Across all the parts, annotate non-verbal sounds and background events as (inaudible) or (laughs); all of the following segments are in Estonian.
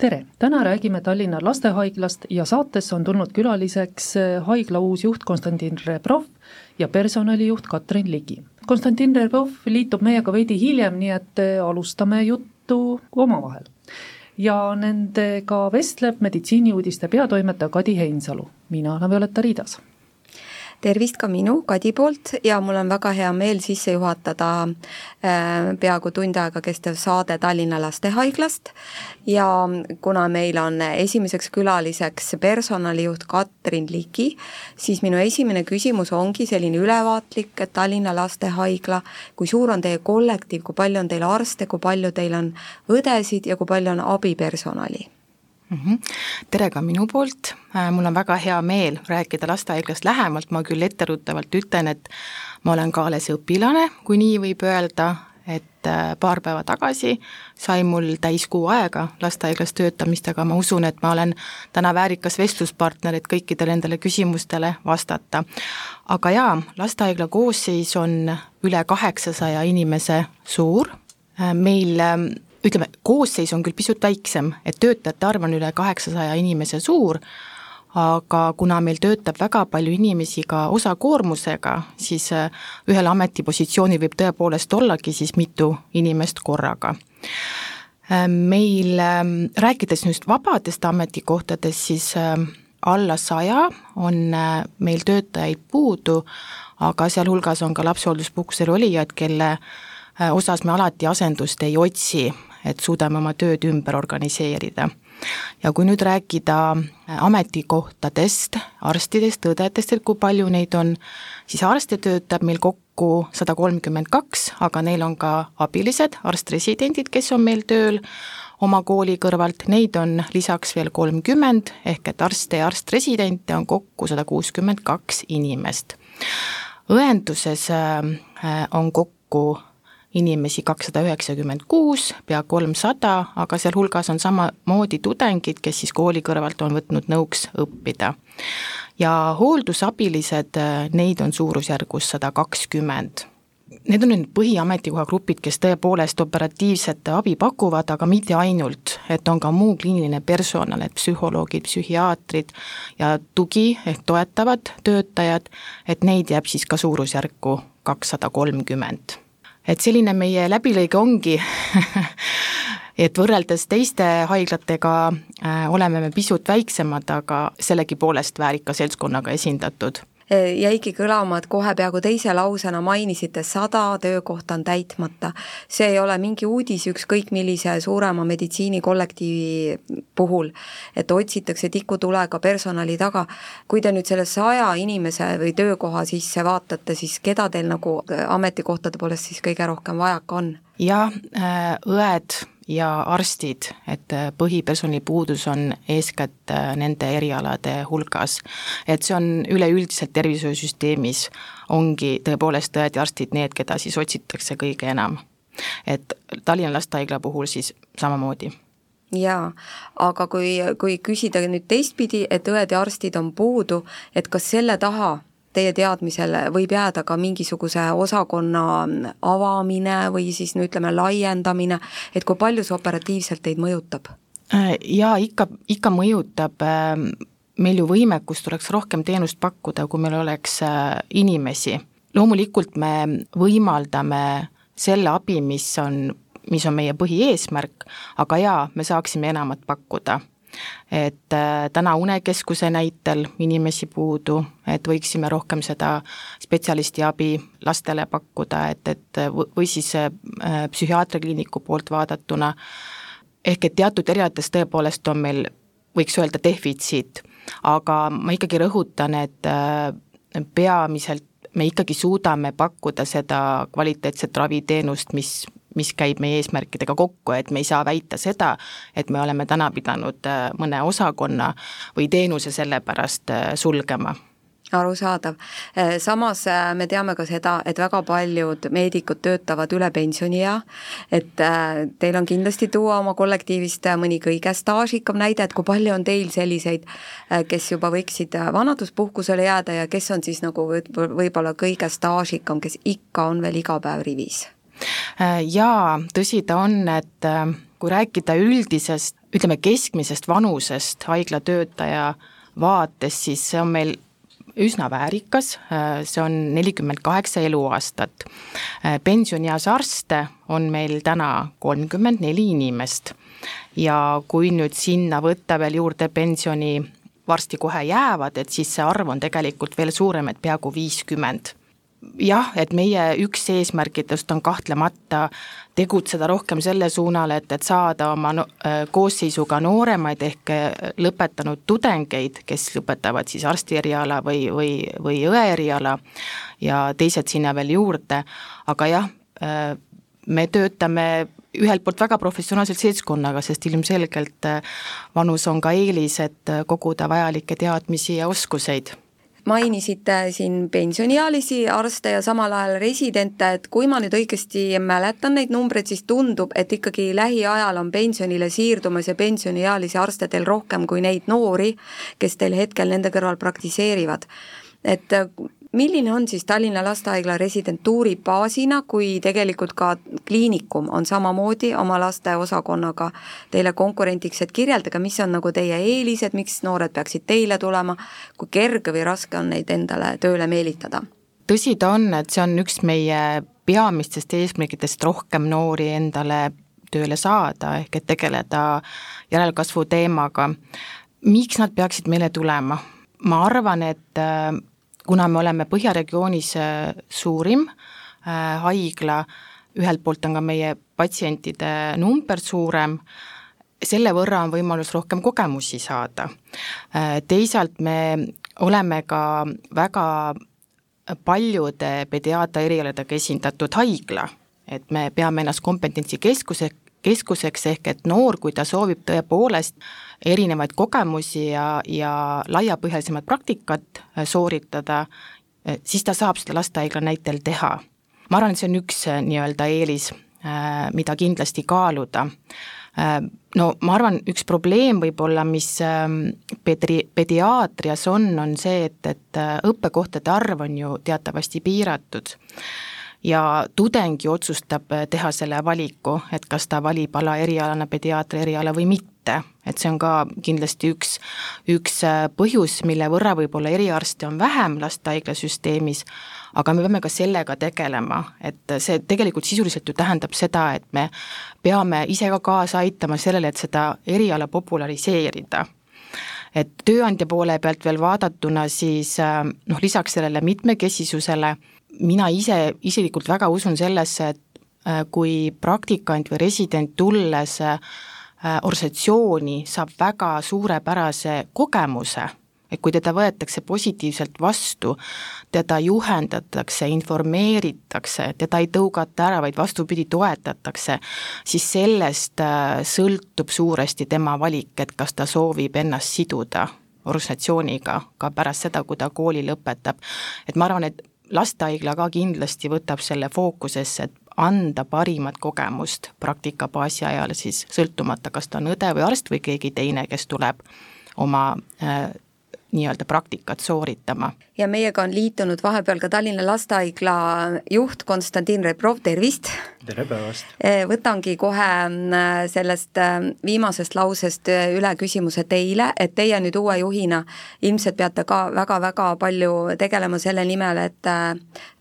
tere, täna räägime Tallinna Lastehaiglast ja saatesse on tulnud külaliseks äh, haigla uus juht Konstantin Rebrov ja personalijuht Katrin Ligi. Konstantin Rebrov liitub meiega veidi hiljem, nii et äh, alustame juttu omavahel. ja nendega vestleb meditsiiniuudiste peatoimetaja Kadi Heinsalu, mina olen Violeta Riidas tervist ka minu, Kadi poolt ja mul on väga hea meel sisse juhatada äh, peaaegu tund aega kestev saade Tallinna Lastehaiglast ja kuna meil on esimeseks külaliseks personalijuht Katrin Ligi, siis minu esimene küsimus ongi selline ülevaatlik, et Tallinna Lastehaigla, kui suur on teie kollektiiv, kui palju on teil arste, kui palju teil on õdesid ja kui palju on abipersonali. Tere ka minu poolt, äh, mul on väga hea meel rääkida lastehaiglast lähemalt, ma küll etteruttavalt ütlen, et ma olen ka alles õpilane, kui nii võib öelda, et äh, paar päeva tagasi sai mul täis kuu aega lastehaiglas töötamist, aga ma usun, et ma olen täna väärikas vestluspartner, et kõikidele nendele küsimustele vastata. aga jaa, lastehaigla koosseis on üle kaheksasaja inimese suur, äh, meil ähm, ütleme, koosseis on küll pisut väiksem, et töötajate arv on üle kaheksasaja inimese suur, aga kuna meil töötab väga palju inimesi ka osakoormusega, siis äh, ühel ametipositsioonil võib tõepoolest ollagi siis mitu inimest korraga. Äh, meil, ähm, rääkides nüüd vabadest ametikohtadest, siis alla saja on äh, meil töötajaid puudu, aga sealhulgas on ka lapsehoolduspuhkusel olijad, kelle osas me alati asendust ei otsi, et suudame oma tööd ümber organiseerida. ja kui nüüd rääkida ametikohtadest, arstidest, õdedest, et kui palju neid on, siis arste töötab meil kokku sada kolmkümmend kaks, aga neil on ka abilised, arst-residendid, kes on meil tööl oma kooli kõrvalt, neid on lisaks veel kolmkümmend, ehk et arste ja arst-residente on kokku sada kuuskümmend kaks inimest. õenduses äh, on kokku inimesi kakssada üheksakümmend kuus, pea kolmsada, aga sealhulgas on samamoodi tudengid, kes siis kooli kõrvalt on võtnud nõuks õppida. ja hooldusabilised, neid on suurusjärgus sada kakskümmend Need on nüüd põhiametikohagrupid, kes tõepoolest operatiivset abi pakuvad, aga mitte ainult, et on ka muu kliiniline personal, et psühholoogid, psühhiaatrid ja tugi ehk toetavad töötajad, et neid jääb siis ka suurusjärku kakssada kolmkümmend et selline meie läbilõige ongi. (laughs) Et võrreldes teiste haiglatega äh, oleme me pisut väiksemad, aga sellegipoolest väärika seltskonnaga esindatud jäigi kõlama, et kohe peaaegu teise lausena mainisite, sada töökohta on täitmata. see ei ole mingi uudis ükskõik millise suurema meditsiinikollektiivi puhul, et otsitakse tikutulega personali taga. kui te nüüd selle saja inimese või töökoha sisse vaatate, siis keda teil nagu ametikohtade poolest siis kõige rohkem vajaka on? jah, äh, õed ja arstid, et äh, põhipersonali puudus on eeskätt äh, nende erialade hulgas. et see on üleüldiselt tervishoiusüsteemis, ongi tõepoolest õed ja arstid need, keda siis otsitakse kõige enam. et Tallinna Lastehaigla puhul siis samamoodi jaa, aga kui, kui küsida nüüd teistpidi, et õed ja arstid on puudu, et kas selle taha teie teadmisel võib jääda ka mingisuguse osakonna avamine või siis no ütleme, laiendamine, et kui palju see operatiivselt teid mõjutab? Äh, jaa, ikka, ikka mõjutab, ähm, meil ju võimekust oleks rohkem teenust pakkuda, kui meil oleks äh, inimesi. loomulikult me võimaldame selle abi, mis on, mis on meie põhieesmärk, aga jaa, me saaksime enamat pakkuda et äh, täna Unekeskuse näitel inimesi puudu, et võiksime rohkem seda spetsialistiabi lastele pakkuda, et, et või siis äh, psühhiaatriakliiniku poolt vaadatuna, ehk et teatud erialates tõepoolest on meil, võiks öelda, defitsiit, aga ma ikkagi rõhutan, et äh, peamiselt me ikkagi suudame pakkuda seda kvaliteetset raviteenust, mis mis käib meie eesmärkidega kokku, et me ei saa väita seda, et me oleme täna pidanud äh, mõne osakonna või teenuse selle pärast äh, sulgema arusaadav. Äh, samas me teame ka seda, et väga paljud meedikud töötavad üle pensioniea, et teil on kindlasti tuua oma kollektiivist mõni kõige staažikam näide, et kui palju on teil selliseid, kes juba võiksid vanaduspuhkusele jääda ja kes on siis nagu võib-olla kõige staažikam, kes ikka on veel iga päev rivis jaa, tõsi ta on, et äh, kui rääkida üldisest ütleme, keskmisest vanusest haiglatöötaja vaates, siis see on meil üsna väärikas, see on nelikümmend kaheksa eluaastat. pensionieas arste on meil täna kolmkümmend neli inimest ja kui nüüd sinna võtta veel juurde pensioni varsti kohe jäävad, et siis see arv on tegelikult veel suurem, et peaaegu viiskümmend jah, et meie üks eesmärkidest on kahtlemata tegutseda rohkem selle suunal, et, et saada oma no, äh, koosseisuga nooremaid ehk äh, lõpetanud tudengeid, kes lõpetavad siis arsti eriala või, või, või õe eriala ja teised sinna veel juurde, aga jah, äh, me töötame ühelt poolt väga professionaalselt seltskonnaga, sest ilmselgelt vanus on ka eelis, et koguda vajalikke teadmisi ja oskuseid mainisite siin pensioniealisi arste ja samal ajal residente, et kui ma nüüd õigesti mäletan neid numbreid, siis tundub, et ikkagi lähiajal on pensionile siirdumas ja pensioniealisi arste teil rohkem kui neid noori, kes teil hetkel nende kõrval praktiseerivad. et milline on siis Tallinna Lastehaigla residentuuri baasina, kui tegelikult ka kliinikum on samamoodi oma lasteosakonnaga teile konkurendiks, et kirjeldage, mis on nagu teie eelised, miks noored peaksid teile tulema, kui kerge või raske on neid endale tööle meelitada? tõsi ta on, et see on üks meie peamistest eesmärgidest rohkem noori endale tööle saada, ehk et tegeleda järelkasvu teemaga. miks nad peaksid meile tulema? ma arvan, et kuna me oleme Põhjaregioonis äh, suurim äh, haigla, ühelt poolt on ka meie patsientide number suurem, selle võrra on võimalus rohkem kogemusi saada. Äh, teisalt me oleme ka väga paljude pediaatria erialadega esindatud haigla, et me peame ennast kompetentsikeskuse, keskuseks, ehk et noor, kui ta soovib tõepoolest erinevaid kogemusi ja, ja laiapõhjalisemat praktikat äh, sooritada, äh, siis ta saab seda lastehaigla näitel teha. ma arvan, et see on üks äh, nii-öelda eelis, mida kindlasti kaaluda. No ma arvan, üks probleem võib-olla, mis ähm, pedi-, pediaatrias on, on see, et, et õppekohtade arv on ju teatavasti piiratud ja tudeng ju otsustab eh, teha selle valiku, et kas ta valib alaerialana pediaatri eriala või mitte. et see on ka kindlasti üks, üks eh, põhjus, mille võrra võib-olla eriarste on vähem lastehaiglasüsteemis, aga me peame ka sellega tegelema, et see tegelikult sisuliselt ju tähendab seda, et me peame ise ka kaasa aitama sellele, et seda eriala populariseerida et tööandja poole pealt veel vaadatuna, siis eh, noh, lisaks sellele mitmekesisusele mina ise isiklikult väga usun sellesse, et äh, kui praktikant või resident tulles äh, organisatsiooni saab väga suurepärase kogemuse, et kui teda võetakse positiivselt vastu, teda juhendatakse, informeeritakse, teda ei tõugata ära, vaid vastupidi, toetatakse, siis sellest äh, sõltub suuresti tema valik, et kas ta soovib ennast siduda organisatsiooniga ka pärast seda, kui ta kooli lõpetab. et ma arvan, et lastehaigla ka kindlasti võtab selle fookusesse, et anda parimat kogemust praktikabaasi ajal siis sõltumata, kas ta on õde või arst või keegi teine, kes tuleb oma äh, nii-öelda praktikat sooritama. ja meiega on liitunud vahepeal ka Tallinna Lastehaigla juht Konstantin Rebrov, tervist! tere päevast! Eh, võtangi kohe mm, sellest eh, viimasest lausest eh, üle küsimuse teile, et teie nüüd uue juhina ilmselt peate ka väga-väga palju tegelema selle nimel, et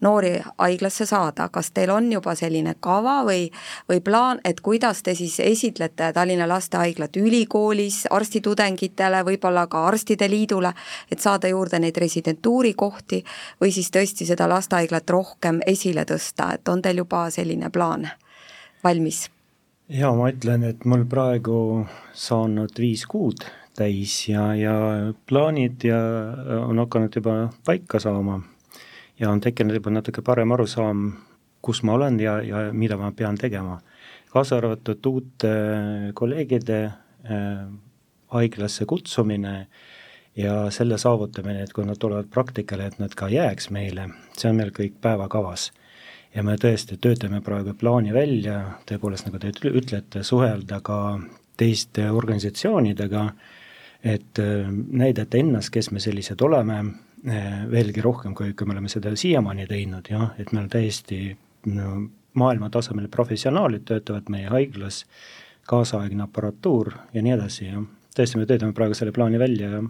noori haiglasse saada, kas teil on juba selline kava või, või plaan, et kuidas te siis esitlete Tallinna Lastehaiglat ülikoolis arstitudengitele, võib-olla ka arstide liidule, et saada juurde neid residentuuri kohti või siis tõesti seda lastehaiglat rohkem esile tõsta, et on teil juba selline plaan valmis? jaa, ma ütlen, et mul praegu saanud viis kuud täis ja, ja plaanid ja on hakanud juba paika saama ja on tekkinud juba natuke parem arusaam, kus ma olen ja, ja mida ma pean tegema. kaasa arvatud uute kolleegide äh, haiglasse kutsumine äh, ja selle saavutamine, et kui nad tulevad praktikale, et nad ka jääks meile, see on meil kõik päevakavas. ja me tõesti töötame praegu plaani välja, tõepoolest, nagu te ütlete, suhelda ka teiste organisatsioonidega, et äh, näidata ennast, kes me sellised oleme, äh, veelgi rohkem, kui, kui me oleme seda siiamaani teinud, jah, et meil täiesti no, maailmatasemel professionaalid töötavad meie haiglas, kaasaegne aparatuur ja nii edasi ja tõesti, me töötame praegu selle plaani välja ja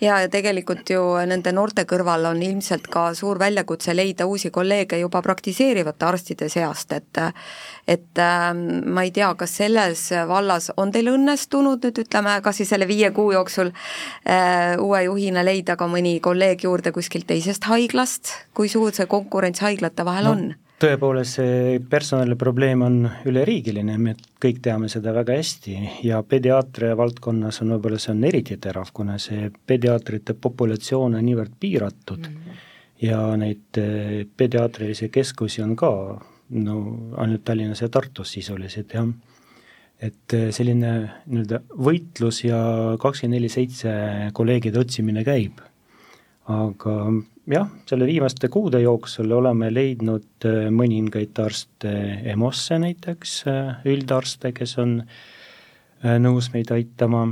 ja, ja tegelikult ju nende noorte kõrval on ilmselt ka suur väljakutse leida uusi kolleege juba praktiseerivate arstide seast, et et ähm, ma ei tea, kas selles vallas on teil õnnestunud nüüd ütleme, kas siis selle viie kuu jooksul äh, uue juhina leida ka mõni kolleeg juurde kuskilt teisest haiglast, kui suur see konkurents haiglate vahel no. on? Tõepoolest, see personaliprobleem on üleriigiline, me kõik teame seda väga hästi ja pediaatria valdkonnas on võib-olla see on eriti terav, kuna see pediaatrite populatsioon on niivõrd piiratud mm -hmm. ja neid eh, pediaatrilisi keskusi on ka no ainult Tallinnas ja Tartus sisuliselt jah, et eh, selline nii-öelda võitlus ja kakskümmend neli seitse kolleegide otsimine käib, aga jah, selle viimaste kuude jooksul oleme leidnud äh, mõningaid arste EMO-sse näiteks, äh, üldarste, kes on äh, nõus meid aitama,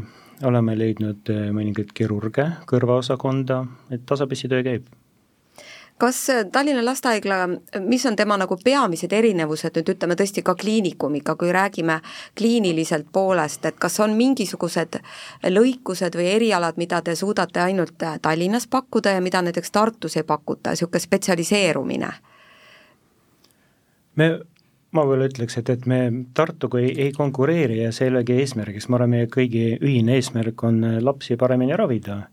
oleme leidnud mõningaid kirurge kõrvaosakonda, et tasapisi töö käib kas Tallinna Lastehaigla, mis on tema nagu peamised erinevused nüüd ütleme tõesti ka kliinikumiga, kui räägime kliiniliselt poolest, et kas on mingisugused lõikused või erialad, mida te suudate ainult Tallinnas pakkuda ja mida näiteks Tartus ei pakuta, niisugune spetsialiseerumine? me ma võib-olla ütleks, et, et me Tartuga ei, ei konkureeri ja see ei olegi eesmärgiks, ma arvan, meie kõigi ühine eesmärk on lapsi paremini ravida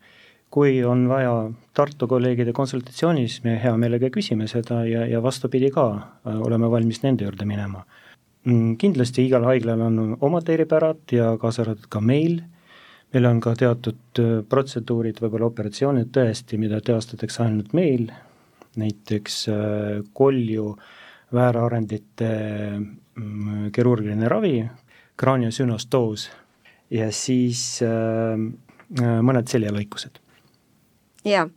kui on vaja Tartu kolleegide konsultatsioonis, me hea meelega küsime seda ja, ja vastupidi ka, äh, oleme valmis nende juurde minema. Mm, kindlasti igal haiglal on omad eripärad ja kaasa arvatud ka meil, meil on ka teatud äh, protseduurid, võib-olla operatsioonid tõesti, mida teostatakse ainult meil, näiteks äh, kolju väärarendite mm, kirurgiline ravi, kraaniosünostoos ja siis mõned seljalõikused jaa,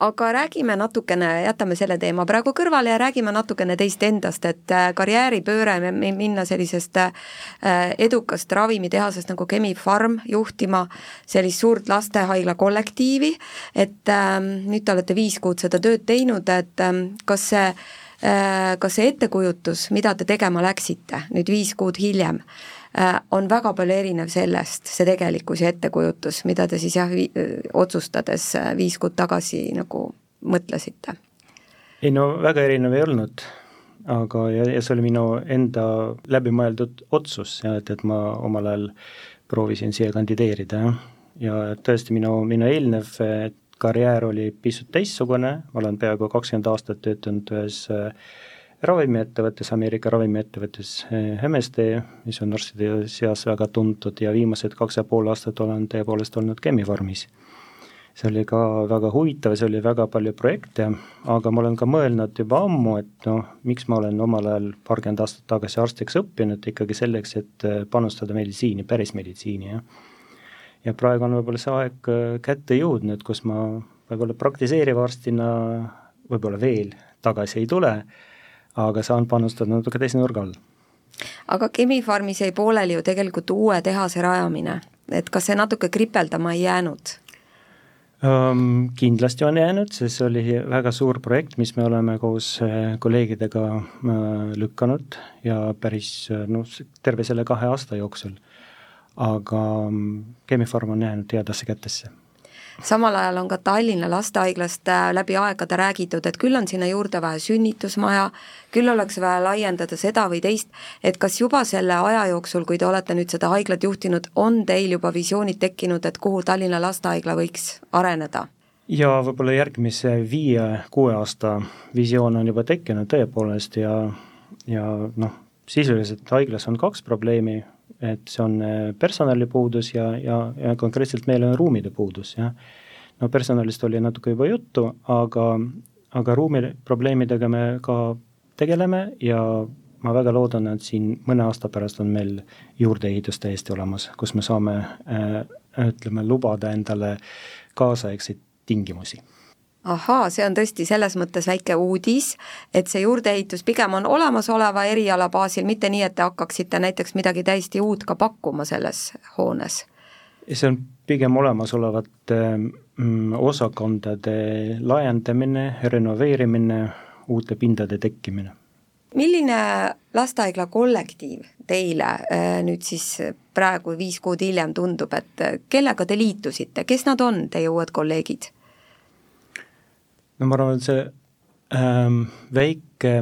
aga räägime natukene, jätame selle teema praegu kõrvale ja räägime natukene teist endast, et äh, karjääripööre, minna sellisest äh, edukast ravimitehasest nagu Chemi-Pharm juhtima sellist suurt lastehaigla kollektiivi, et ähm, nüüd te olete viis kuud seda tööd teinud, et ähm, kas see äh, kas see ettekujutus, mida te tegema läksite nüüd viis kuud hiljem, Äh, on väga palju erinev sellest, see tegelikkus ja ettekujutus, mida te siis jah, otsustades äh, viis kuud tagasi nagu mõtlesite? ei no väga erinev ei olnud, aga, ja, ja see oli minu enda läbimõeldud otsus et, et ma omal ajal proovisin siia kandideerida, jah. ja tõesti, minu, minu eelnev äh, karjäär oli pisut teistsugune, ma olen peaaegu kakskümmend aastat töötanud ühes äh, ravimiettevõttes, Ameerika ravimiettevõttes eh, MSD, mis on arstide seas väga tuntud ja viimased kaks ja pool aastat olen tõepoolest olnud Chemi-Pharmis. see oli ka väga huvitav, see oli väga palju projekte, aga ma olen ka mõelnud juba ammu, et noh, miks ma olen omal ajal paarkümmend aastat tagasi arstiks õppinud, ikkagi selleks, et eh, panustada meditsiini, päris meditsiini, jah. ja praegu on võib-olla see aeg eh, kätte jõudnud, kus ma võib-olla praktiseeriva arstina võib-olla veel tagasi ei tule aga saan panustada natuke teise nurga all. aga Chemi-Pharmis jäi pooleli ju tegelikult uue tehase rajamine, et kas see natuke kripeldama ei jäänud? Kindlasti on jäänud, sest see oli väga suur projekt, mis me oleme koos äh, kolleegidega uh, lükanud ja päris noh, terve selle kahe aasta jooksul. aga Chemi-Pharm on jäänud headesse kätesse samal ajal on ka Tallinna lastehaiglast äh, läbi aegade räägitud, et küll on sinna juurde vaja sünnitusmaja, küll oleks vaja laiendada seda või teist, et kas juba selle aja jooksul, kui te olete nüüd seda haiglat juhtinud, on teil juba visioonid tekkinud, et kuhu Tallinna lastehaigla võiks areneda? ja võib-olla järgmise viie-kuue aasta visioon on juba tekkinud tõepoolest ja, ja noh, sisuliselt haiglas on kaks probleemi, et see on äh, personalipuudus ja, ja, ja konkreetselt meil on ruumide puudus, jah. no personalist oli natuke juba juttu, aga, aga ruumi probleemidega me ka tegeleme ja ma väga loodan, et siin mõne aasta pärast on meil juurdeehitus täiesti olemas, kus me saame äh, ütleme, lubada endale kaasaegseid tingimusi ahaa, see on tõesti selles mõttes väike uudis, et see juurdeehitus pigem on olemasoleva eriala baasil, mitte nii, et te hakkaksite näiteks midagi täiesti uut ka pakkuma selles hoones? see on pigem olemasolevate mm, osakondade laiendamine, renoveerimine, uute pindade tekkimine. milline lastehaigla kollektiiv teile äh, nüüd siis praegu viis kuud hiljem tundub, et kellega te liitusite, kes nad on, teie uued kolleegid? No ma arvan, et see ähm, väike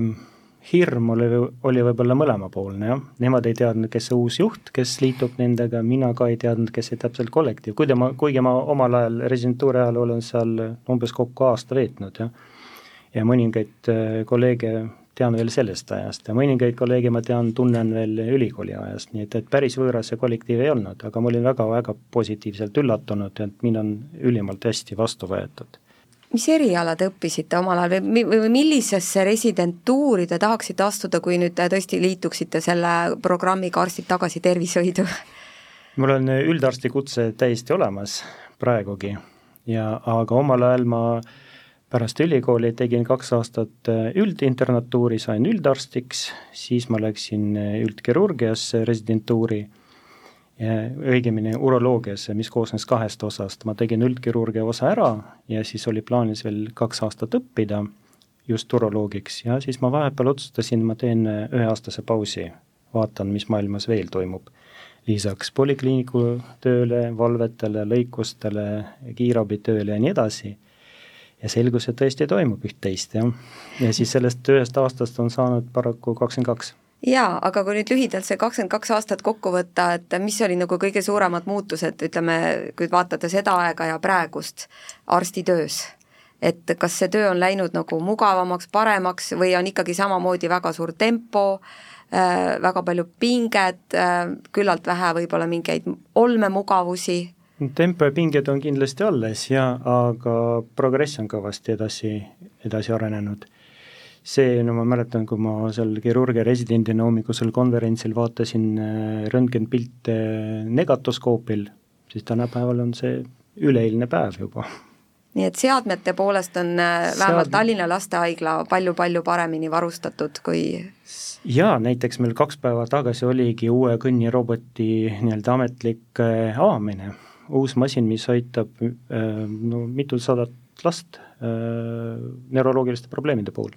hirm oli, oli võib-olla mõlemapoolne, jah, nemad ei teadnud, kes see uus juht, kes liitub nendega, mina ka ei teadnud, kes see täpselt kollektiiv, kuigi ma, kuigi ma omal ajal, residentuuri ajal olen seal umbes kokku aasta veetnud, jah. ja mõningaid äh, kolleege tean veel sellest ajast ja mõningaid kolleege ma tean, tunnen veel ülikooli ajast, nii et, et päris võõras see kollektiiv ei olnud, aga ma olin väga-väga positiivselt üllatunud, et mind on ülimalt hästi vastu võetud mis eriala te õppisite omal ajal või, või millisesse residentuuri te tahaksite astuda, kui nüüd tõesti liituksite selle programmiga Arstid tagasi tervishoidu? mul on üldarsti kutse täiesti olemas praegugi ja aga omal ajal ma pärast ülikooli tegin kaks aastat üldinternatuuri, sain üldarstiks, siis ma läksin üldkirurgiasse residentuuri õigemini uroloogiasse, mis koosnes kahest osast, ma tegin üldkirurgia osa ära ja siis oli plaanis veel kaks aastat õppida just uroloogiks ja siis ma vahepeal otsustasin, ma teen üheaastase pausi, vaatan, mis maailmas veel toimub. lisaks polikliiniku tööle, valvetele, lõikustele, kiirabitööle ja nii edasi. ja selgus, et tõesti toimub üht-teist, jah. ja siis sellest ühest aastast on saanud paraku kakskümmend kaks jaa, aga kui nüüd lühidalt see kakskümmend kaks aastat kokku võtta, et mis oli nagu kõige suuremad muutused, ütleme, kui vaatate seda aega ja praegust arstitöös, et kas see töö on läinud nagu mugavamaks, paremaks või on ikkagi samamoodi väga suur tempo äh,, väga palju pinget äh,, küllalt vähe võib-olla mingeid olmemugavusi? tempo ja pinged on kindlasti alles ja, aga progress on kõvasti edasi, edasi arenenud see, no ma mäletan, kui ma seal kirurgia residendina hommikusel konverentsil vaatasin äh, röntgenpilte negatoskoopil, siis tänapäeval on see üleeilne päev juba. nii et seadmete poolest on äh, vähemalt Sead... Tallinna Lastehaigla palju-palju paremini varustatud kui jaa, näiteks meil kaks päeva tagasi oligi uue kõnniroboti nii-öelda ametlik äh, avamine, uus masin, mis aitab no mitusadat last neuroloogiliste probleemide puhul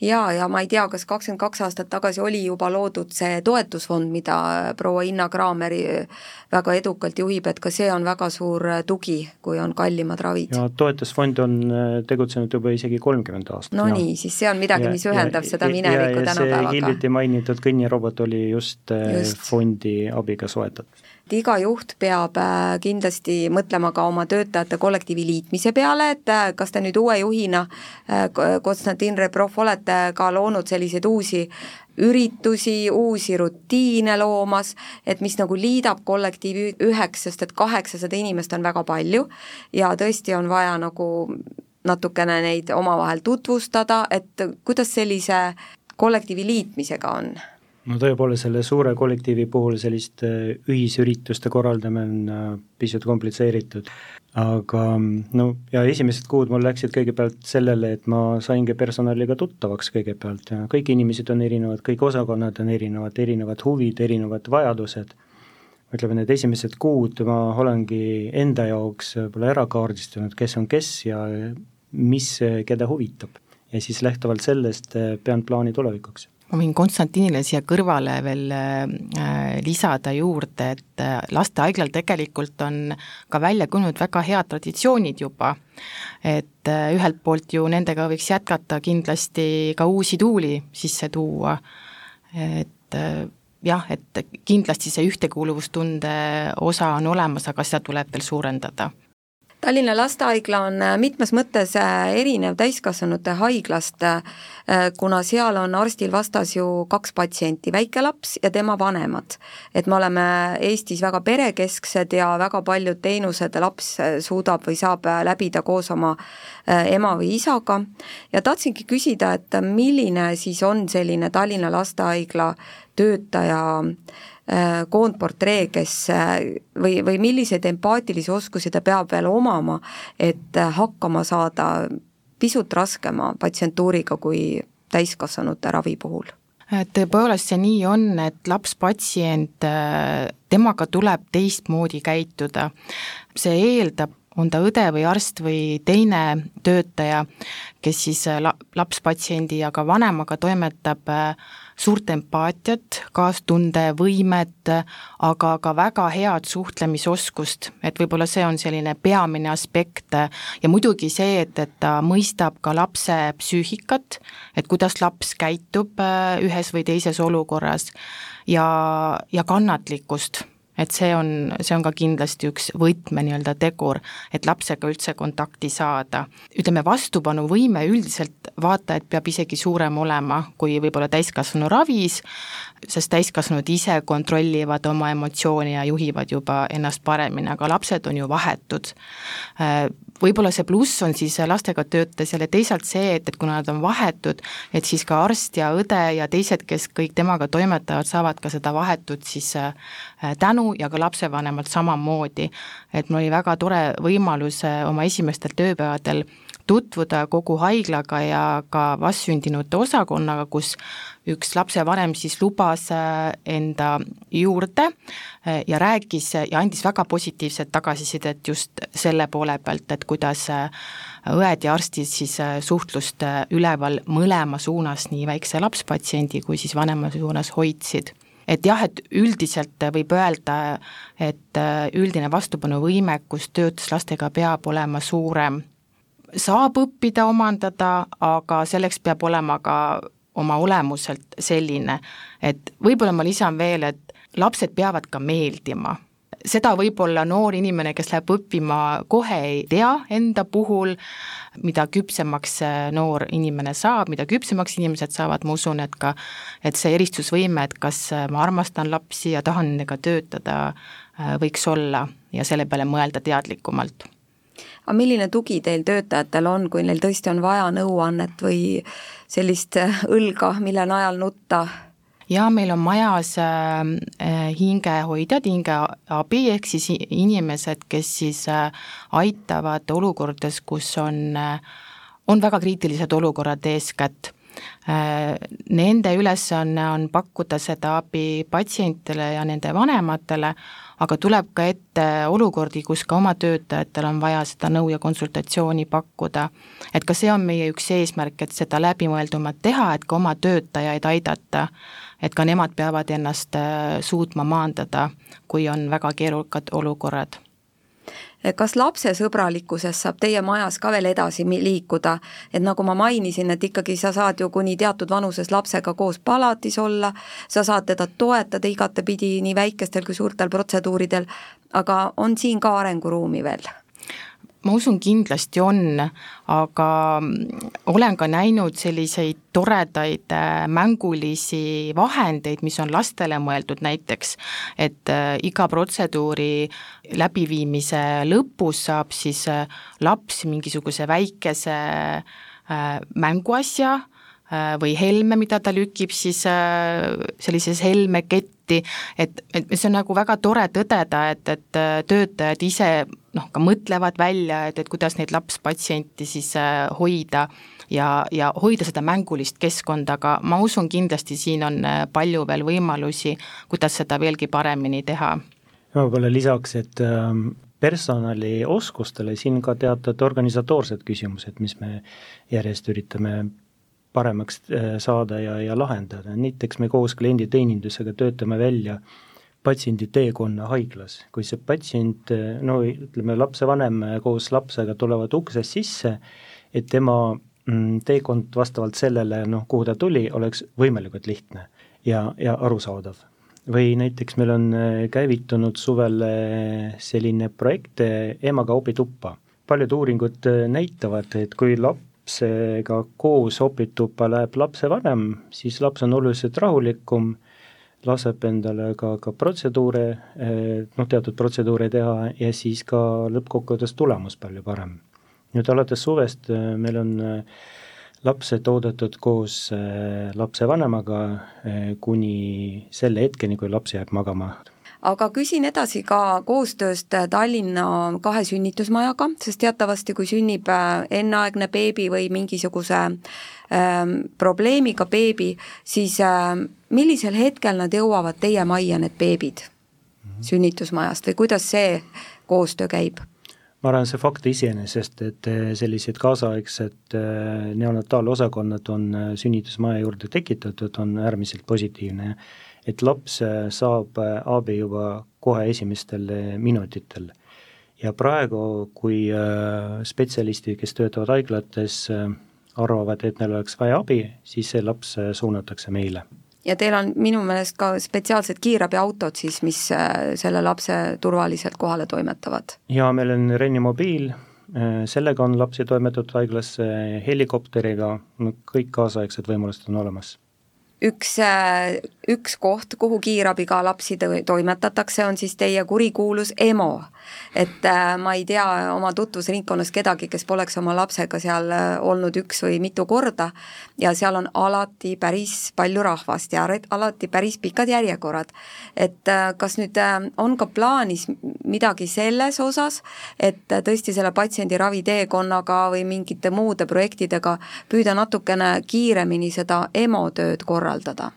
jaa, ja ma ei tea, kas kakskümmend kaks aastat tagasi oli juba loodud see toetusfond, mida proua Inna Kraameri väga edukalt juhib, et ka see on väga suur tugi, kui on kallimad ravid. ja toetusfond on äh, tegutsenud juba isegi kolmkümmend aastat. no ja. nii, siis see on midagi, mis ühendab ja, seda minevikku tänapäevaga. hiljuti mainitud kõnnirobot oli just, äh, just. fondi abiga soetatud et iga juht peab äh, kindlasti mõtlema ka oma töötajate kollektiivi liitmise peale, et kas te nüüd uue juhina, Konstantin Rebrov, olete ka loonud selliseid uusi üritusi, uusi rutiine loomas, et mis nagu liidab kollektiivi üheks, sest et kaheksasada inimest on väga palju ja tõesti on vaja nagu natukene neid omavahel tutvustada, et kuidas sellise kollektiivi liitmisega on no tõepoolest, selle suure kollektiivi puhul selliste ühisürituste korraldamine on äh, pisut komplitseeritud. aga no ja esimesed kuud mul läksid kõigepealt sellele, et ma saingi personaliga tuttavaks kõigepealt ja kõik inimesed on erinevad, kõik osakonnad on erinevad, erinevad huvid, erinevad vajadused. ütleme, need esimesed kuud ma olengi enda jaoks võib-olla ära kaardistanud, kes on kes ja mis keda huvitab. ja siis lähtuvalt sellest äh, pean plaani tulevikuks ma võin Konstantinile siia kõrvale veel äh, lisada juurde, et äh, lastehaiglal tegelikult on ka välja kujunenud väga head traditsioonid juba. et äh, ühelt poolt ju nendega võiks jätkata kindlasti ka uusi tuuli sisse tuua, et jah, et kindlasti see ühtekuuluvustunde osa on olemas, aga seda tuleb veel suurendada Tallinna Lastehaigla on äh, mitmes mõttes äh, erinev täiskasvanute haiglast, äh, kuna seal on arstil vastas ju kaks patsienti, väike laps ja tema vanemad. et me oleme Eestis väga perekesksed ja väga paljud teenused laps suudab või saab läbida koos oma ema või isaga ja tahtsingi küsida, et milline siis on selline Tallinna Lastehaigla töötaja äh, koondportree, kes äh, või, või milliseid empaatilisi oskusi ta peab veel omama, et äh, hakkama saada pisut raskema patsientuuriga kui täiskasvanute ravi puhul tõepoolest see nii on, et laps-patsient, temaga tuleb teistmoodi käituda. see eeldab on ta õde või arst või teine töötaja, kes siis la-, lapspatsiendi ja ka vanemaga toimetab äh, suurt empaatiat, kaastundevõimet, aga ka väga head suhtlemisoskust, et võib-olla see on selline peamine aspekt ja muidugi see, et, et ta mõistab ka lapse psüühikat, et kuidas laps käitub äh, ühes või teises olukorras ja, ja kannatlikkust et see on, see on ka kindlasti üks võtme nii-öelda tegur, et lapsega üldse kontakti saada. ütleme, vastupanuvõime üldiselt vaata, et peab isegi suurem olema kui võib-olla täiskasvanu ravis, sest täiskasvanud ise kontrollivad oma emotsioone ja juhivad juba ennast paremini, aga lapsed on ju vahetud võib-olla see pluss on siis lastega töötajas jälle teisalt see, et, et kuna nad on vahetud, et siis ka arst ja õde ja teised, kes kõik temaga toimetavad, saavad ka seda vahetut siis äh, tänu ja ka lapsevanemalt samamoodi. et mul oli väga tore võimalus äh, oma esimestel tööpäevadel tutvuda kogu haiglaga ja ka vastsündinute osakonnaga, kus üks lapsevanem siis lubas äh, enda juurde äh, ja rääkis ja andis väga positiivset tagasisidet just selle poole pealt, et kuidas äh, õed ja arstid siis suhtlust üleval mõlema suunas, nii väikse lapspatsiendi kui siis vanema suunas hoidsid. Et jah, et üldiselt võib öelda, et üldine vastupanuvõimekus töötus lastega peab olema suurem saab õppida, omandada, aga selleks peab olema ka oma olemuselt selline, et võib-olla ma lisan veel, et lapsed peavad ka meeldima. seda võib-olla noor inimene, kes läheb õppima, kohe ei tea enda puhul, mida küpsemaks noor inimene saab, mida küpsemaks inimesed saavad, ma usun, et ka et see eristusvõime, et kas ma armastan lapsi ja tahan nendega töötada, võiks olla ja selle peale mõelda teadlikumalt aga milline tugi teil töötajatel on, kui neil tõesti on vaja nõuannet või sellist äh, õlga, mille najal nutta? jaa, meil on majas äh, äh, hingehoidjad, hingeabi, ehk siis inimesed, kes siis aitavad olukordades, kus on on väga kriitilised olukorrad eeskätt Nende ülesanne on pakkuda seda abi patsientidele ja nende vanematele, aga tuleb ka ette olukordi, kus ka oma töötajatel on vaja seda nõu ja konsultatsiooni pakkuda. et ka see on meie üks eesmärk, et seda läbimõeldumalt teha, et ka oma töötajaid aidata, et ka nemad peavad ennast äh, suutma maandada, kui on väga keerukad olukorrad kas lapsesõbralikkusest saab teie majas ka veel edasi liikuda, et nagu ma mainisin, et ikkagi sa saad ju kuni teatud vanuses lapsega koos palatis olla, sa saad teda toetada igatepidi nii väikestel kui suurtel protseduuridel, aga on siin ka arenguruumi veel? Ma usun, kindlasti on, aga olen ka näinud selliseid toredaid äh, mängulisi vahendeid, mis on lastele mõeldud. Näiteks, et äh, iga protseduuri läbiviimise lõpus saab siis äh, laps mingisuguse väikese mänguasja või helme, mida ta lükib siis sellises helmeketti, et, et see on nagu väga tore tõdeda, et, et töötajad ise noh, ka mõtlevad välja, et, et kuidas neid lapspatsiente siis äh, hoida ja, ja hoida seda mängulist keskkonda, aga ma usun, kindlasti siin on äh, palju veel võimalusi, kuidas seda veelgi paremini teha. võib-olla lisaks, et ähm, personalioskustele siin ka teatud organisatoorsed küsimused, mis me järjest üritame paremaks äh, saada ja, ja lahendada, näiteks me koos klienditeenindusega töötame välja äh, patsiendi teekonna haiglas, kui see patsient, no ütleme, lapsevanem koos lapsega tulevad uksest sisse, et tema mm, teekond vastavalt sellele, noh, kuhu ta tuli, oleks võimalikult lihtne ja, ja arusaadav. või näiteks meil on äh, käivitunud suvel selline projekt Emaga opituppa. paljud uuringud näitavad, et kui lapsega koos opituppa läheb lapsevanem, siis laps on oluliselt rahulikum laseb endale ka, ka protseduure, eh, noh, teatud protseduure teha ja siis ka lõppkokkuvõttes tulemus palju parem. nüüd alates suvest eh, meil on eh, lapsed oodatud koos lapsevanemaga kuni selle hetkeni, kui laps jääb magama aga küsin edasi ka koostööst Tallinna kahe sünnitusmajaga, sest teatavasti, kui sünnib enneaegne beebi või mingisuguse ähm, probleemiga beebi, siis ähm, millisel hetkel nad jõuavad teie majja, need beebid mm -hmm. sünnitusmajast või kuidas see koostöö käib? ma arvan, see fakt iseenesest, et sellised kaasaegsed neonataalosakonnad on sünnitusmaja juurde tekitatud, on äärmiselt positiivne. Et laps saab abi juba kohe esimestel minutitel. ja praegu, kui spetsialistid, kes töötavad haiglates, arvavad, et neil oleks vaja abi, siis see laps suunatakse meile ja teil on minu meelest ka spetsiaalsed kiirabiautod siis, mis äh, selle lapse turvaliselt kohale toimetavad? jaa, meil on Renimobiil, äh, sellega on lapsi toimetatud haiglasse, helikopteriga, kõik kaasaegsed võimalused on olemas üks, äh, üks koht, kuhu kiirabiga lapsi toimetatakse, on siis teie kurikuulus EMO et äh, ma ei tea oma tutvusringkonnas kedagi, kes poleks oma lapsega seal äh, olnud üks või mitu korda ja seal on alati päris palju rahvast ja alati päris pikad järjekorrad. et äh, kas nüüd on ka plaanis midagi selles osas, et tõesti selle patsiendi raviteekonnaga või mingite muude projektidega püüda natukene kiiremini seda EMO tööd korraldada?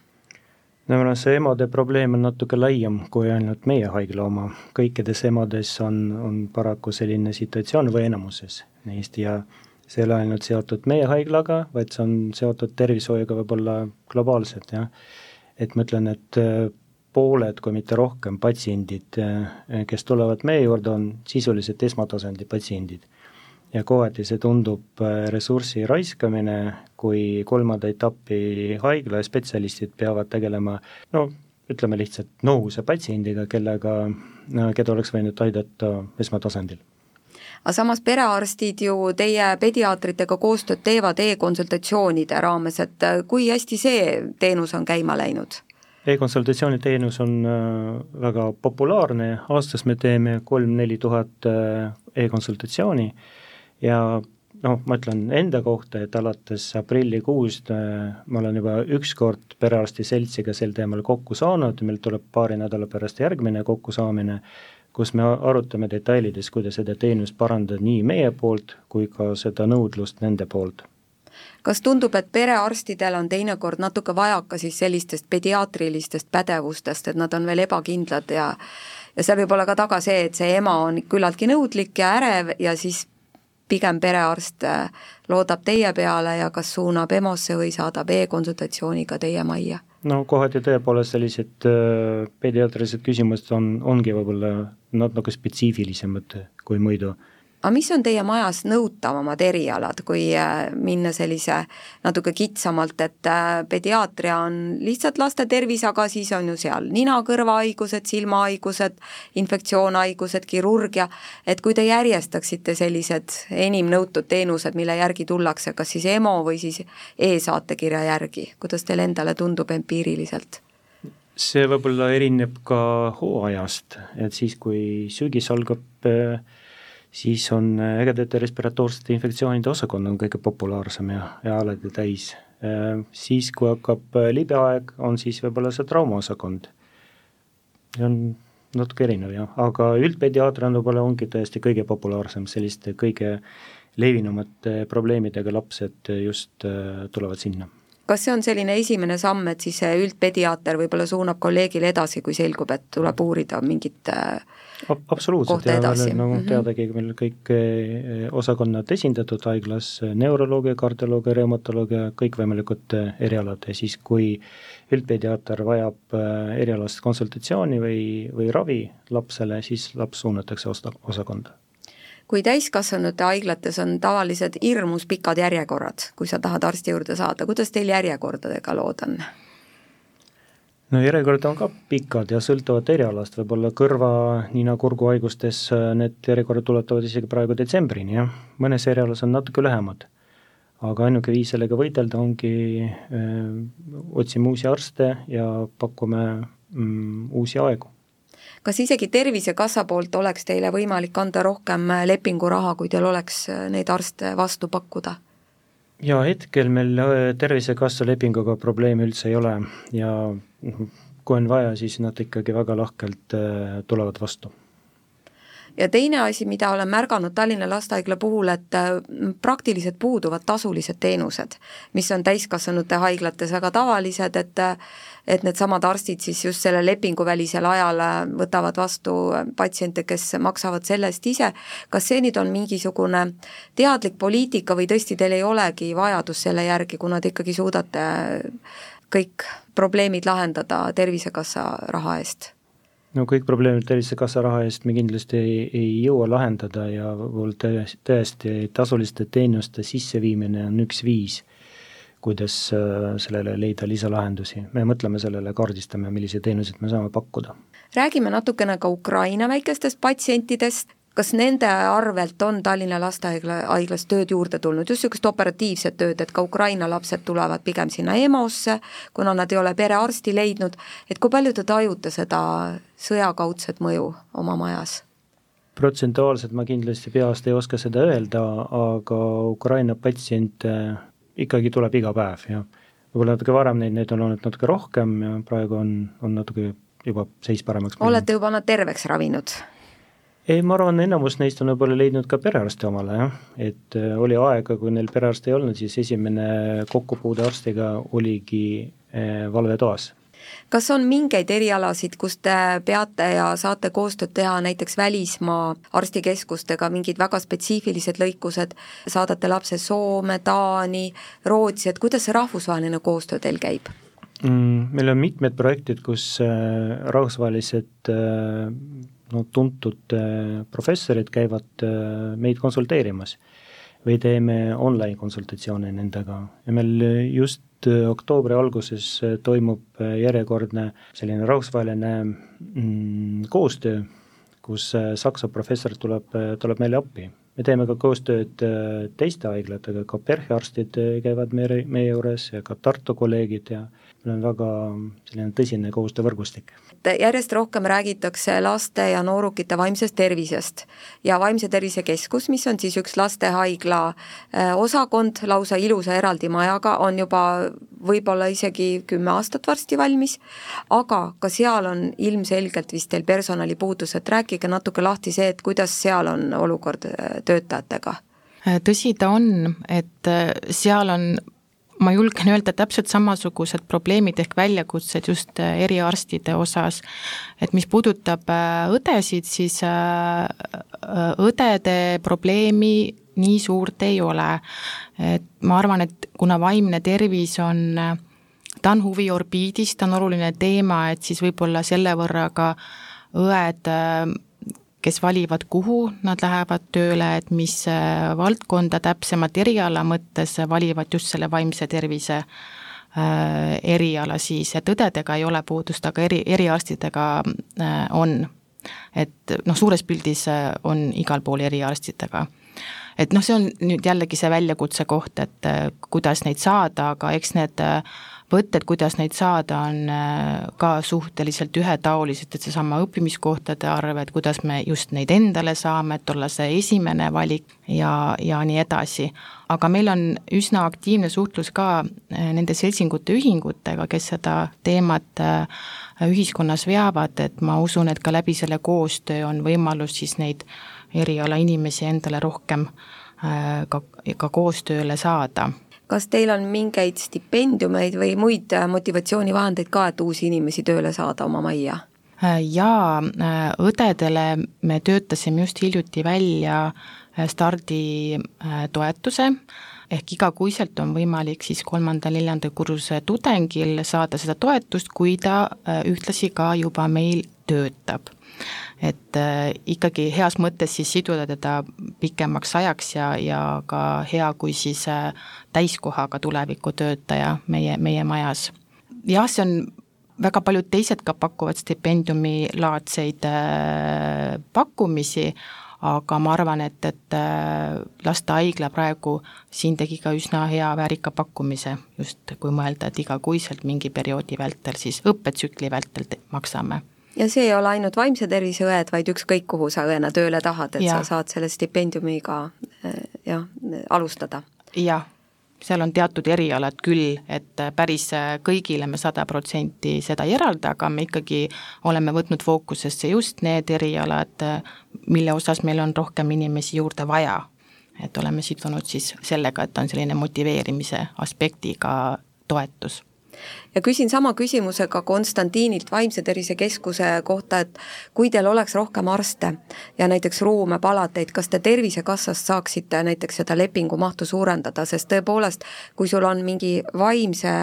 No noh, see emade probleem on natuke laiem kui ainult meie haigla oma, kõikides emades on, on paraku selline situatsioon või enamuses neist ja see ei ole ainult seotud meie haiglaga, vaid see on seotud tervishoiuga võib-olla globaalselt, jah. et ma ütlen, et äh, pooled, kui mitte rohkem patsiendid, äh, kes tulevad meie juurde, on sisuliselt esmatasandi patsiendid ja kohati see tundub äh, ressursi raiskamine, kui kolmanda etapi haigla spetsialistid peavad tegelema no ütleme lihtsalt nohuse patsiendiga, kellega, keda oleks võinud aidata esmatasandil. Aga samas perearstid ju teie pediaatritega koostööd teevad e-konsultatsioonide raames, et äh, kui hästi see teenus on käima läinud? E-konsultatsiooni teenus on äh, väga populaarne, aastas me teeme kolm-neli tuhat e-konsultatsiooni ja noh, ma ütlen enda kohta, et alates aprillikuust äh, ma olen juba üks kord perearsti seltsiga sel teemal kokku saanud, meil tuleb paari nädala pärast järgmine kokkusaamine, kus me arutame detailides, kuidas seda teenust parandada nii meie poolt kui ka seda nõudlust nende poolt. Kas tundub, et perearstidel on teinekord natuke vajaka siis sellistest pediaatrilistest pädevustest, et nad on veel ebakindlad ja ja seal võib olla ka taga see, et see ema on küllaltki nõudlik ja ärev ja siis pigem perearst äh, loodab teie peale ja kas suunab EMO-sse või saadab e-konsultatsiooniga teie majja? no kohati tõepoolest sellised äh, pediaatrilised küsimused on, ongi võib-olla natuke spetsiifilisemad kui muidu aga mis on teie majas nõutavamad erialad, kui äh, minna sellise natuke kitsamalt, et äh, pediaatria on lihtsalt laste tervis, aga siis on ju seal nina-kõrvahaigused, silmahaigused, infektsioonhaigused, kirurgia, et kui te järjestaksite sellised enim nõutud teenused, mille järgi tullakse, kas siis EMO või siis e-saatekirja järgi, kuidas teile endale tundub empiiriliselt? see võib-olla erineb ka hooajast, et siis, kui sügis algab äh, siis on äh, ägedate respiratoorsete infektsioonide osakond on kõige populaarsem ja, ja alati täis. Äh, siis, kui hakkab äh, libeaeg, on siis võib-olla see traumaosakond. on natuke erinev jah, aga üldpediaater on võib-olla ongi tõesti kõige populaarsem, selliste kõige levinumate probleemidega lapsed just tulevad sinna kas see on selline esimene samm, et siis see üldpediaater võib-olla suunab kolleegile edasi, kui selgub, et tuleb uurida mingit äh, absoluutselt ja meil on nagu -hmm. teadagi meil kõik eh, osakonnad esindatud haiglas, neuroloogia, kardioloogia, reumatoloogia, kõikvõimalikud erialad. Ja siis, kui üldpediaater vajab erialast konsultatsiooni või, või ravi lapsele, siis laps suunatakse osta-, osakonda kui täiskasvanute haiglates on tavaliselt hirmus pikad järjekorrad, kui sa tahad arsti juurde saada, kuidas teil järjekordadega lood on? no järjekorrad on ka pikad ja sõltuvad erialast, võib-olla kõrva, nina, kurguhaigustes äh, need järjekorrad ulatuvad isegi praegu detsembrini, jah, mõnes erialas on natuke lühemad. aga ainuke viis sellega võidelda ongi äh, otsime uusi arste ja pakume mm, uusi aegu kas isegi Tervisekassa poolt oleks teile võimalik anda rohkem lepinguraha, kui teil oleks äh, neid arste vastu pakkuda? jaa, hetkel meil äh, Tervisekassa lepinguga probleemi üldse ei ole ja kui on vaja, siis nad ikkagi väga lahkelt äh, tulevad vastu. Ja teine asi, mida olen märganud Tallinna Lastehaigla puhul, et praktiliselt puuduvad tasulised teenused, mis on täiskasvanute haiglates väga tavalised, et et needsamad arstid siis just selle lepinguvälisel ajal võtavad vastu patsiente, kes maksavad selle eest ise, kas see nüüd on mingisugune teadlik poliitika või tõesti teil ei olegi vajadust selle järgi, kuna te ikkagi suudate kõik probleemid lahendada Tervisekassa raha eest? No kõik probleemid Tervisekassa raha eest me kindlasti ei, ei jõua lahendada ja tõesti, tasuliste teenuste sisseviimine on üks viis, kuidas äh, sellele leida lisalahendusi. me mõtleme sellele, kaardistame, milliseid teenuseid me saame pakkuda. räägime natukene ka Ukraina väikestest patsientidest, kas nende arvelt on Tallinna Lastehaigla, haiglas tööd juurde tulnud, just niisugust operatiivset tööd, et ka Ukraina lapsed tulevad pigem sinna EMO-sse, kuna nad ei ole perearsti leidnud, et kui palju te tajute seda sõjakaudset mõju oma majas? protsentuaalselt ma kindlasti peast ei oska seda öelda, aga Ukraina patsiente ikkagi tuleb iga päev ja võib-olla natuke varem neid, neid on olnud natuke rohkem ja praegu on, on natuke juba seis paremaks. olete juba nad terveks ravinud? Ei, ma arvan, enamus neist on võib-olla leidnud ka perearsti omale, jah, et äh, oli aega, kui neil perearsti ei olnud, siis esimene kokkupuude arstiga oligi äh, valvetoas. kas on mingeid erialasid, kus te peate ja saate koostööd teha näiteks välismaa arstikeskustega, mingid väga spetsiifilised lõikused, saadate lapse Soome, Taani, Rootsi, et kuidas see rahvusvaheline koostöö teil käib? mm,? Meil on mitmed projektid, kus äh, rahvusvahelised no tuntud äh, professorid käivad äh, meid konsulteerimas. Või teeme online konsultatsioone nendega. Ja meil just äh, oktoobri alguses toimub järjekordne selline rahvusvaheline mm, koostöö, kus Saksa professor tuleb, tuleb meile appi. me teeme ka koostööd teiste haiglatega, ka PERH-i arstid käivad meie, meie juures ja ka Tartu kolleegid ja meil on väga selline tõsine koostöövõrgustik et järjest rohkem räägitakse laste ja noorukite vaimsest tervisest ja Vaimse Tervise Keskus, mis on siis üks lastehaigla äh, osakond lausa ilusa eraldi majaga, on juba võib-olla isegi kümme aastat varsti valmis, aga ka seal on ilmselgelt vist teil personalipuudus, et rääkige natuke lahti see, et kuidas seal on olukord äh, töötajatega? tõsi ta on, et äh, seal on ma julgen öelda täpselt samasugused probleemid ehk väljakutsed just äh, eriarstide osas. et mis puudutab äh, õdesid, siis äh, õdede probleemi nii suurt ei ole. et ma arvan, et kuna vaimne tervis on, ta on huviorbiidis, ta on oluline teema, et siis võib-olla selle võrra ka õed kes valivad, kuhu nad lähevad tööle, et mis äh, valdkonda täpsemalt eriala mõttes valivad just selle vaimse tervise äh, eriala siis, et õdedega ei ole puudust, aga eri, eriarstidega äh, on. et noh, suures pildis on igal pool eriarstidega et noh, see on nüüd jällegi see väljakutse koht, et kuidas neid saada, aga eks need äh, võtted, kuidas neid saada, on äh, ka suhteliselt ühetaolised, et seesama õppimiskohtade arv, et kuidas me just neid endale saame, et olla see esimene valik ja, ja nii edasi. aga meil on üsna aktiivne suhtlus ka äh, nende seltsingute ühingutega, kes seda teemat äh, ühiskonnas veavad, et ma usun, et ka läbi selle koostöö on võimalus siis neid eriala inimesi endale rohkem ka, ka koostööle saada kas teil on mingeid stipendiumeid või muid äh, motivatsioonivahendeid ka, et uusi inimesi tööle saada oma majja? Äh, jaa, äh, õdedele me töötasime just hiljuti välja starditoetuse, ehk igakuiselt on võimalik siis kolmanda-neljanda kursuse tudengil saada seda toetust, kui ta ühtlasi ka juba meil töötab et äh, ikkagi heas mõttes siis siduda teda pikemaks ajaks ja, ja ka hea, kui siis äh, täiskohaga tulevikutöötaja meie, meie majas. jah, see on väga paljud teised ka pakuvad stipendiumilaadseid äh, pakkumisi, aga ma arvan, et, et lastehaigla praegu siin tegi ka üsna hea väärika pakkumise, just kui mõelda, et igakuiselt mingi perioodi vältel siis õppetsükli vältel maksame ja see ei ole ainult vaimse tervise õed, vaid ükskõik, kuhu sa õena tööle tahad, et ja. sa saad selle stipendiumiga eh, jah, alustada. jah, seal on teatud erialad küll, et päris kõigile me sada protsenti seda ei eralda, aga me ikkagi oleme võtnud fookusesse just need erialad, mille osas meil on rohkem inimesi juurde vaja. et oleme sidunud siis sellega, et on selline motiveerimise aspektiga toetus ja küsin sama küsimuse ka Konstantiinilt Vaimse Tervise Keskuse kohta, et kui teil oleks rohkem arste ja näiteks ruume, palateid, kas te Tervisekassast saaksite näiteks seda lepingu mahtu suurendada, sest tõepoolest, kui sul on mingi vaimse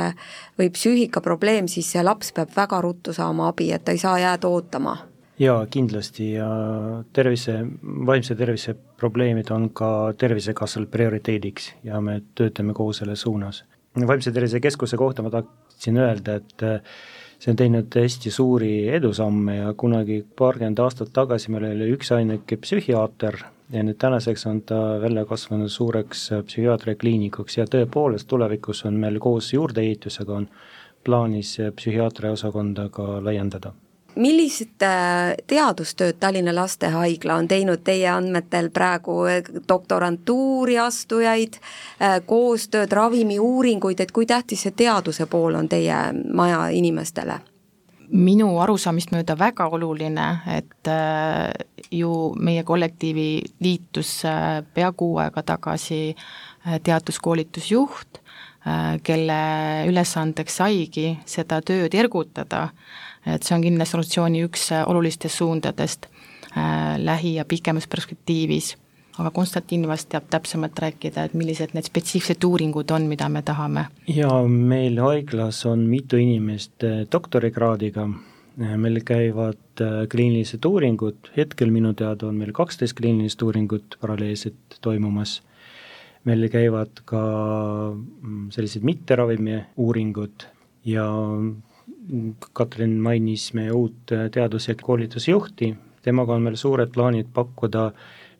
või psüühikaprobleem, siis see laps peab väga ruttu saama abi, et ta ei saa jääda ootama. Jaa, kindlasti. Ja tervise, vaimse tervise probleemid on ka Tervisekassal prioriteediks ja me töötame koos selles suunas. Vaimse tervise keskuse kohta ma tahtsin öelda, et äh, see on teinud hästi suuri edusamme ja kunagi paarkümmend aastat tagasi meil oli üksainuke psühhiaater ja nüüd tänaseks on ta välja kasvanud suureks äh, psühhiaatria kliinikuks ja tõepoolest tulevikus on meil koos juurdeehitusega on plaanis äh, psühhiaatria osakonda ka laiendada millist äh, teadustööd Tallinna Lastehaigla on teinud teie andmetel praegu, äh, doktorantuuri astujaid, äh, koostööd, ravimiuuringuid, et kui tähtis see teaduse pool on teie maja inimestele? minu arusaamist mööda väga oluline, et ju meie kollektiivi liitus pea kuu aega tagasi teaduskoolitusjuht, kelle ülesandeks saigi seda tööd ergutada et see on kindlasti organisatsiooni üks äh, olulistest suundadest äh, lähi- ja pikemas perspektiivis, aga Konstantin vast teab täpsemalt rääkida, et millised need spetsiifilised uuringud on, mida me tahame. jaa, meil haiglas on mitu inimest äh, doktorikraadiga, meil käivad kliinilised uuringud, hetkel minu teada on meil kaksteist kliinilist uuringut paralleelselt toimumas, meil käivad ka mm, sellised mitteravimi uuringud ja Katrin mainis meie uut teadus- ja koolitusjuhti, temaga on meil suured plaanid pakkuda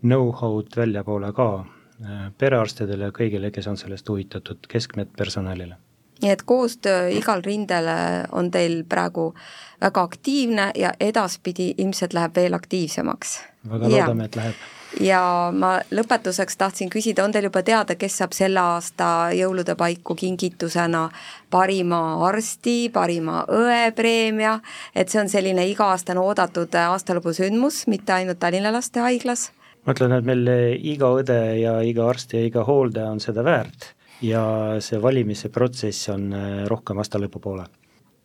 know-how'd väljapoole ka äh, perearstidele ja kõigile, kes on sellest huvitatud, keskmedpersonalile. nii et koostöö igal rindel on teil praegu väga aktiivne ja edaspidi ilmselt läheb veel aktiivsemaks. Väga loodame, et läheb. Ja ma lõpetuseks tahtsin küsida, on teil juba teada, kes saab selle aasta jõulude paiku kingitusena parima arsti, parima õe preemia, et see on selline iga-aastane oodatud aastalõpusündmus, mitte ainult Tallinna Lastehaiglas? ma ütlen, et meil iga õde ja iga arst ja iga hooldaja on seda väärt ja see valimise protsess on rohkem aasta lõpupoole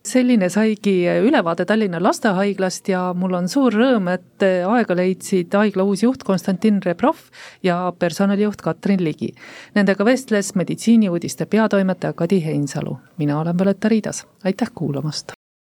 selline saigi ülevaade Tallinna Lastehaiglast ja mul on suur rõõm, et aega leidsid haigla uus juht Konstantin Rebrov ja personalijuht Katrin Ligi. Nendega vestles meditsiiniuudiste peatoimetaja Kadi Heinsalu. mina olen Violeta Riidas, aitäh kuulamast!